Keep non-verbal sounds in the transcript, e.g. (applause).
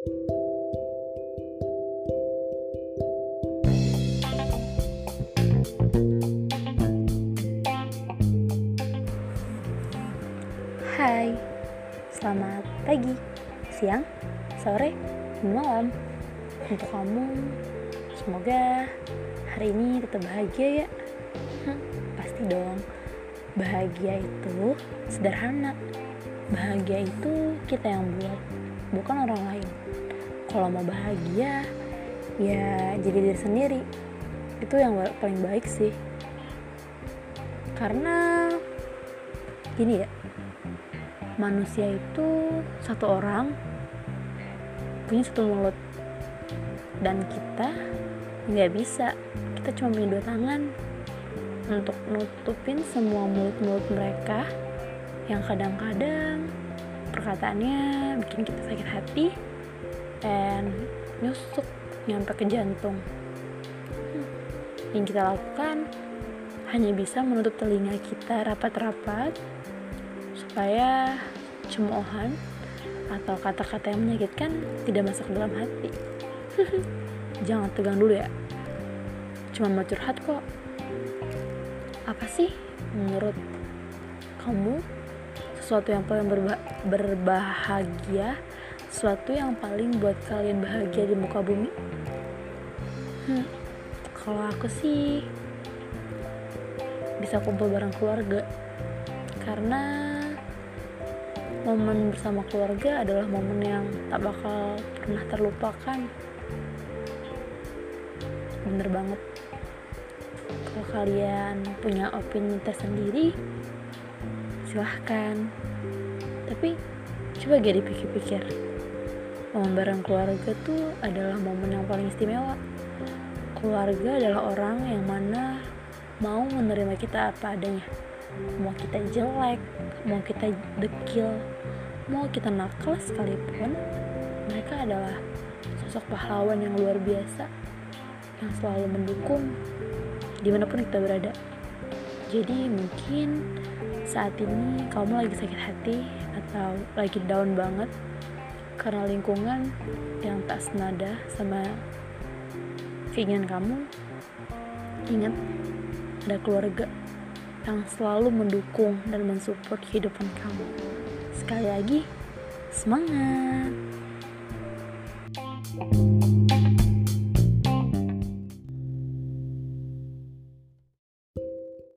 Hai, selamat pagi, siang, sore, malam. Untuk kamu, semoga hari ini tetap bahagia ya. Hah, Pasti dong, bahagia itu sederhana. Bahagia itu kita yang buat, bukan orang lain Kalau mau bahagia, ya jadi diri sendiri. Itu yang paling baik sih. Karena gini ya manusia itu satu orang punya satu mulut. Dan kita nggak bisa kita cuma punya dua tangan. Untuk nutupin semua mulut-mulut mereka yang kadang-kadang perkataannya bikin kita sakit hati dan nyusuk nyampe ke jantung yang kita lakukan hanya bisa menutup telinga kita rapat-rapat supaya cemoohan atau kata-kata yang menyakitkan tidak masuk ke dalam hati. (laughs) Jangan tegang dulu ya. Cuma mau curhat kok. Apa sih menurut kamu sesuatu yang paling berba berbahagia, sesuatu yang paling buat kalian bahagia di muka bumi? Hmm, kalau aku sih bisa kumpul bareng keluarga. Karena momen bersama keluarga adalah momen yang tak bakal pernah terlupakan. Bener banget. Kalau kalian punya opini tersendiri silahkan. Tapi coba gak dipikir-pikir momen bareng keluarga tuh adalah momen yang paling istimewa. Keluarga adalah orang yang mana mau menerima kita apa adanya. Mau kita jelek mau kita dekil mau kita nakal sekalipun mereka adalah sosok pahlawan yang luar biasa yang selalu mendukung di mana pun kita berada. Jadi mungkin saat ini kamu lagi sakit hati atau lagi down banget karena lingkungan yang tak senada sama keinginan kamu ingat ada keluarga yang selalu mendukung dan mensupport kehidupan kamu. Sekali lagi, semangat!